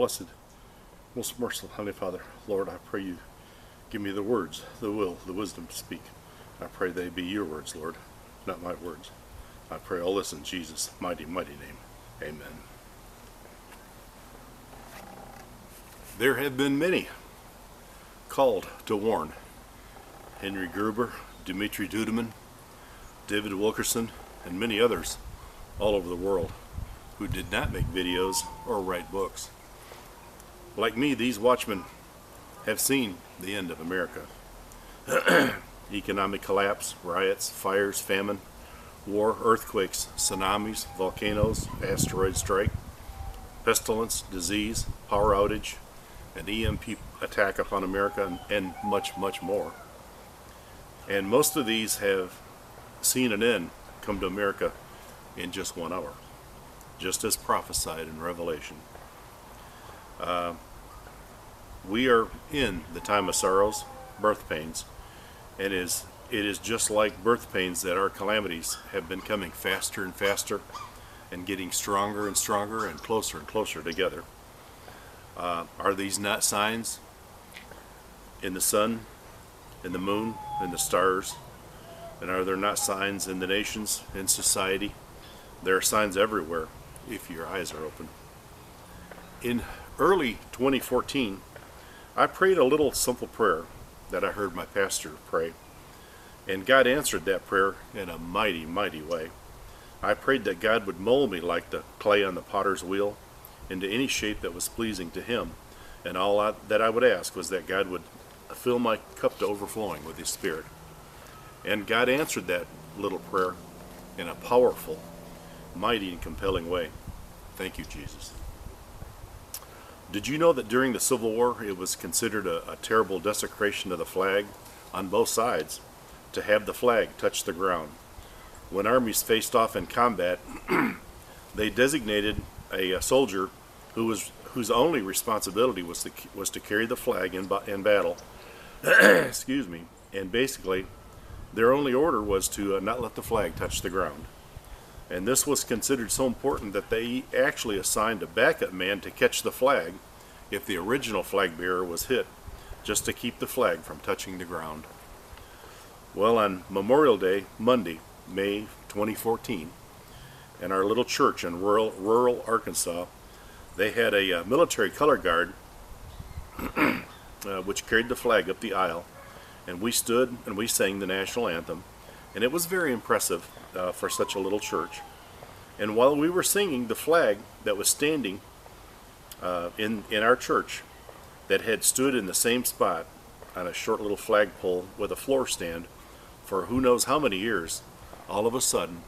blessed, most merciful Heavenly Father, Lord, I pray you give me the words, the will, the wisdom to speak. I pray they be your words, Lord, not my words. I pray all this in Jesus' mighty, mighty name. Amen. There have been many called to warn. Henry Gruber, Dmitri Duduman, David Wilkerson, and many others all over the world who did not make videos or write books. Like me, these watchmen have seen the end of America. Economic collapse, riots, fires, famine, war, earthquakes, tsunamis, volcanoes, asteroid strike, pestilence, disease, power outage, an EMP attack upon America, and, much, much more. And most of these have seen an end come to America in just one hour, just as prophesied in Revelation. Uh, we are in the time of sorrows, birth pains, and is it is just like birth pains that our calamities have been coming faster and faster and getting stronger and stronger and closer and closer together. Uh, are these not signs in the sun, in the moon, in the stars? And are there not signs in the nations, in society? There are signs everywhere if your eyes are open. In early 2014, I prayed a little simple prayer that I heard my pastor pray. And God answered that prayer in a mighty, mighty way. I prayed that God would mold me like the clay on the potter's wheel into any shape that was pleasing to Him. And all I, that I would ask was that God would fill my cup to overflowing with His Spirit. And God answered that little prayer in a powerful, mighty, and compelling way. Thank you, Jesus. Did you know that during the Civil War it was considered a, a terrible desecration of the flag on both sides to have the flag touch the ground? When armies faced off in combat, they designated a, a, soldier who was whose only responsibility was to was to carry the flag in, in battle. Excuse me. And basically, their only order was to uh, not let the flag touch the ground. And this was considered so important that they actually assigned a backup man to catch the flag if the original flag bearer was hit, just to keep the flag from touching the ground. Well, on Memorial Day, Monday, May 2014, in our little church in rural, rural Arkansas, they had a uh, military color guard uh, which carried the flag up the aisle, and we stood and we sang the national anthem, and it was very impressive uh, for such a little church. And while we were singing, the flag that was standing uh, in in our church, that had stood in the same spot on a short little flagpole with a floor stand for who knows how many years, all of a sudden,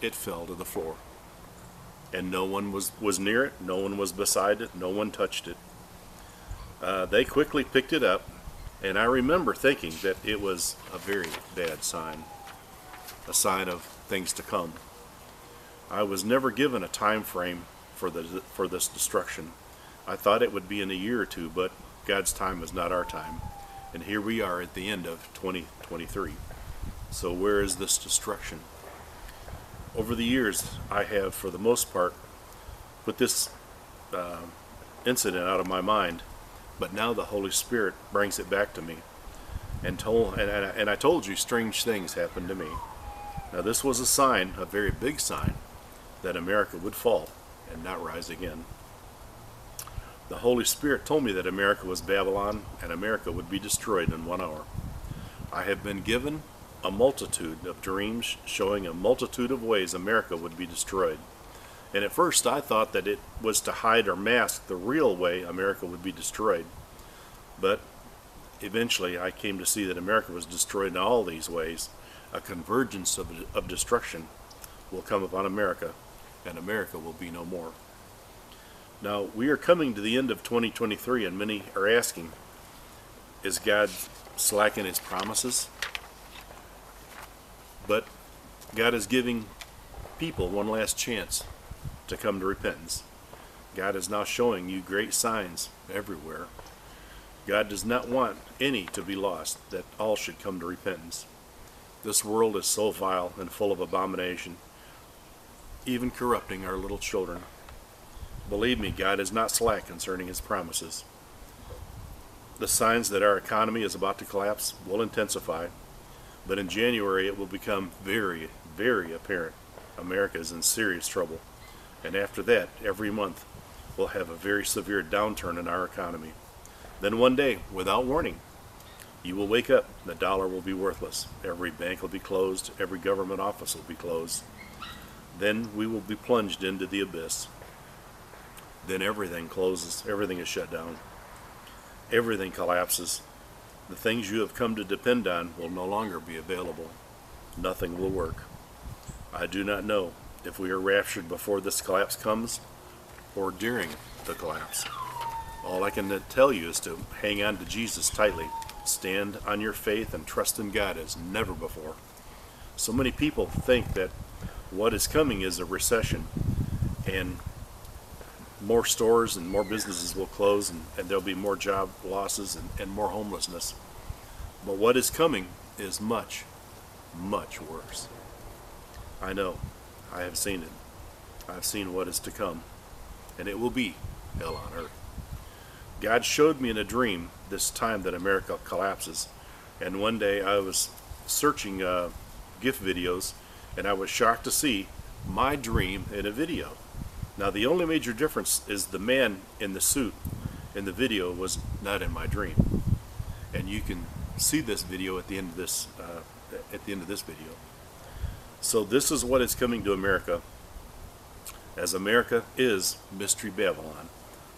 it fell to the floor. And no one was, was near it, no one was beside it, no one touched it. Uh, they quickly picked it up, and I remember thinking that it was a very bad sign a sign of things to come. I was never given a time frame for the for this destruction. I thought it would be in a year or two, but God's time is not our time. And here we are at the end of 2023. So where is this destruction? Over the years, I have, for the most part, put this uh, incident out of my mind, but now the Holy Spirit brings it back to me. And told and, and, and I told you strange things happened to me. Now, this was a sign, a very big sign, that America would fall and not rise again. The Holy Spirit told me that America was Babylon and America would be destroyed in one hour. I have been given a multitude of dreams showing a multitude of ways America would be destroyed. And at first I thought that it was to hide or mask the real way America would be destroyed. But eventually I came to see that America was destroyed in all these ways a convergence of, of destruction will come upon America, and America will be no more. Now, we are coming to the end of 2023, and many are asking, is God slacking his promises? But God is giving people one last chance to come to repentance. God is now showing you great signs everywhere. God does not want any to be lost, that all should come to repentance. This world is so vile and full of abomination, even corrupting our little children. Believe me, God is not slack concerning his promises. The signs that our economy is about to collapse will intensify, but in January it will become very, very apparent America is in serious trouble. And after that, every month, we'll have a very severe downturn in our economy. Then one day, without warning, you will wake up, the dollar will be worthless, every bank will be closed, every government office will be closed. Then we will be plunged into the abyss. Then everything closes, everything is shut down, everything collapses. The things you have come to depend on will no longer be available. Nothing will work. I do not know if we are raptured before this collapse comes or during the collapse. All I can tell you is to hang on to Jesus tightly. Stand on your faith and trust in God as never before. So many people think that what is coming is a recession and more stores and more businesses will close and, and there'll be more job losses and, and more homelessness. But what is coming is much, much worse. I know. I have seen it. I've seen what is to come. And it will be hell on earth. God showed me in a dream this time that America collapses. And one day I was searching uh, gift videos and I was shocked to see my dream in a video. Now, the only major difference is the man in the suit in the video was not in my dream. And you can see this video at the end of this uh, at the end of this video. So this is what is coming to America, as America is Mystery Babylon,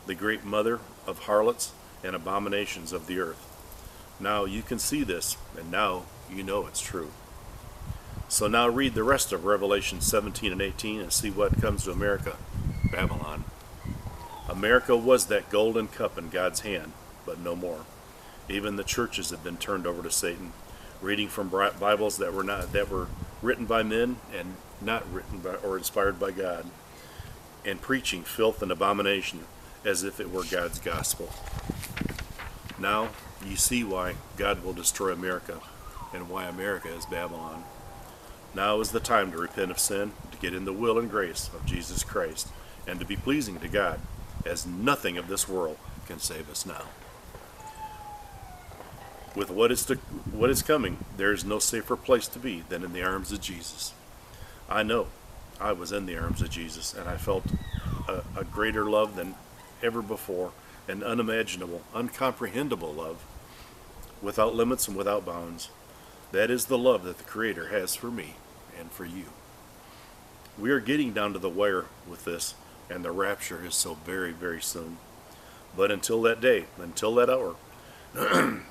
the great mother of harlots and abominations of the earth. Now you can see this, and now you know it's true. So now read the rest of Revelation 17 and 18 and see what comes to America Babylon. America was that golden cup in God's hand, but no more. Even the churches have been turned over to Satan, reading from Bibles that were not that were written by men and not written by or inspired by God, and preaching filth and abomination as if it were God's gospel. Now you see why God will destroy America and why America is Babylon. Now is the time to repent of sin, to get in the will and grace of Jesus Christ, and to be pleasing to God, as nothing of this world can save us now. With what is to, what is coming, there is no safer place to be than in the arms of Jesus. I know I was in the arms of Jesus, and I felt a, a greater love than ever before, an unimaginable, uncomprehendable love, without limits and without bounds. That is the love that the Creator has for me and for you. We are getting down to the wire with this, and the rapture is so very, very soon. But until that day, until that hour,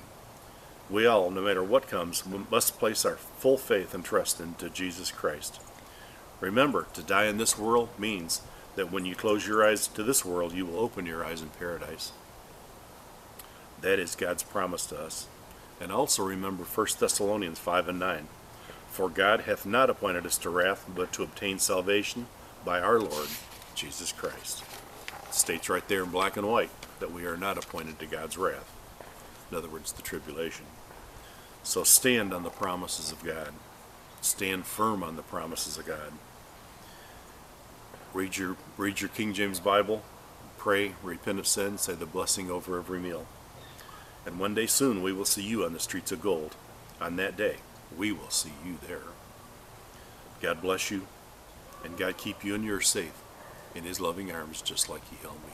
We all, no matter what comes, must place our full faith and trust into Jesus Christ. Remember, to die in this world means that when you close your eyes to this world, you will open your eyes in paradise. That is God's promise to us. And also remember 1 Thessalonians 5 and 9. For God hath not appointed us to wrath, but to obtain salvation by our Lord Jesus Christ. It states right there in black and white that we are not appointed to God's wrath in other words, the tribulation. So stand on the promises of God. Stand firm on the promises of God. Read your read your King James Bible, pray, repent of sin, say the blessing over every meal. And one day soon we will see you on the streets of gold. On that day, we will see you there. God bless you, and God keep you and yours safe in his loving arms just like he held me.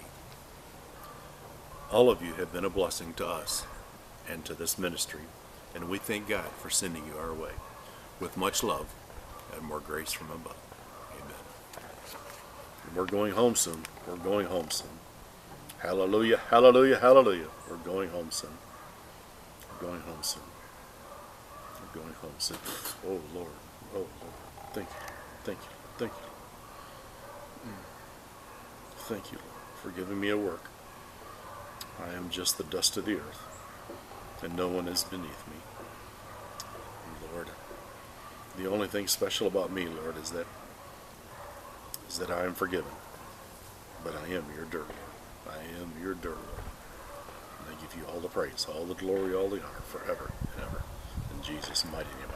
All of you have been a blessing to us and to this ministry, and we thank God for sending you our way with much love and more grace from above. Amen. And we're going home soon. We're going home soon. Hallelujah, hallelujah, hallelujah. We're going home soon. We're going home soon. Going home soon. Oh, Lord. Oh, Lord. Thank you. Thank you. Thank you. Mm. Thank you, Lord, for giving me a work. I am just the dust of the earth and no one is beneath me. Lord, the only thing special about me, Lord, is that is that I am forgiven. But I am your dirt. I am your dirt. And I give you all the praise, all the glory, all the honor, forever and ever. Jesus' mighty name.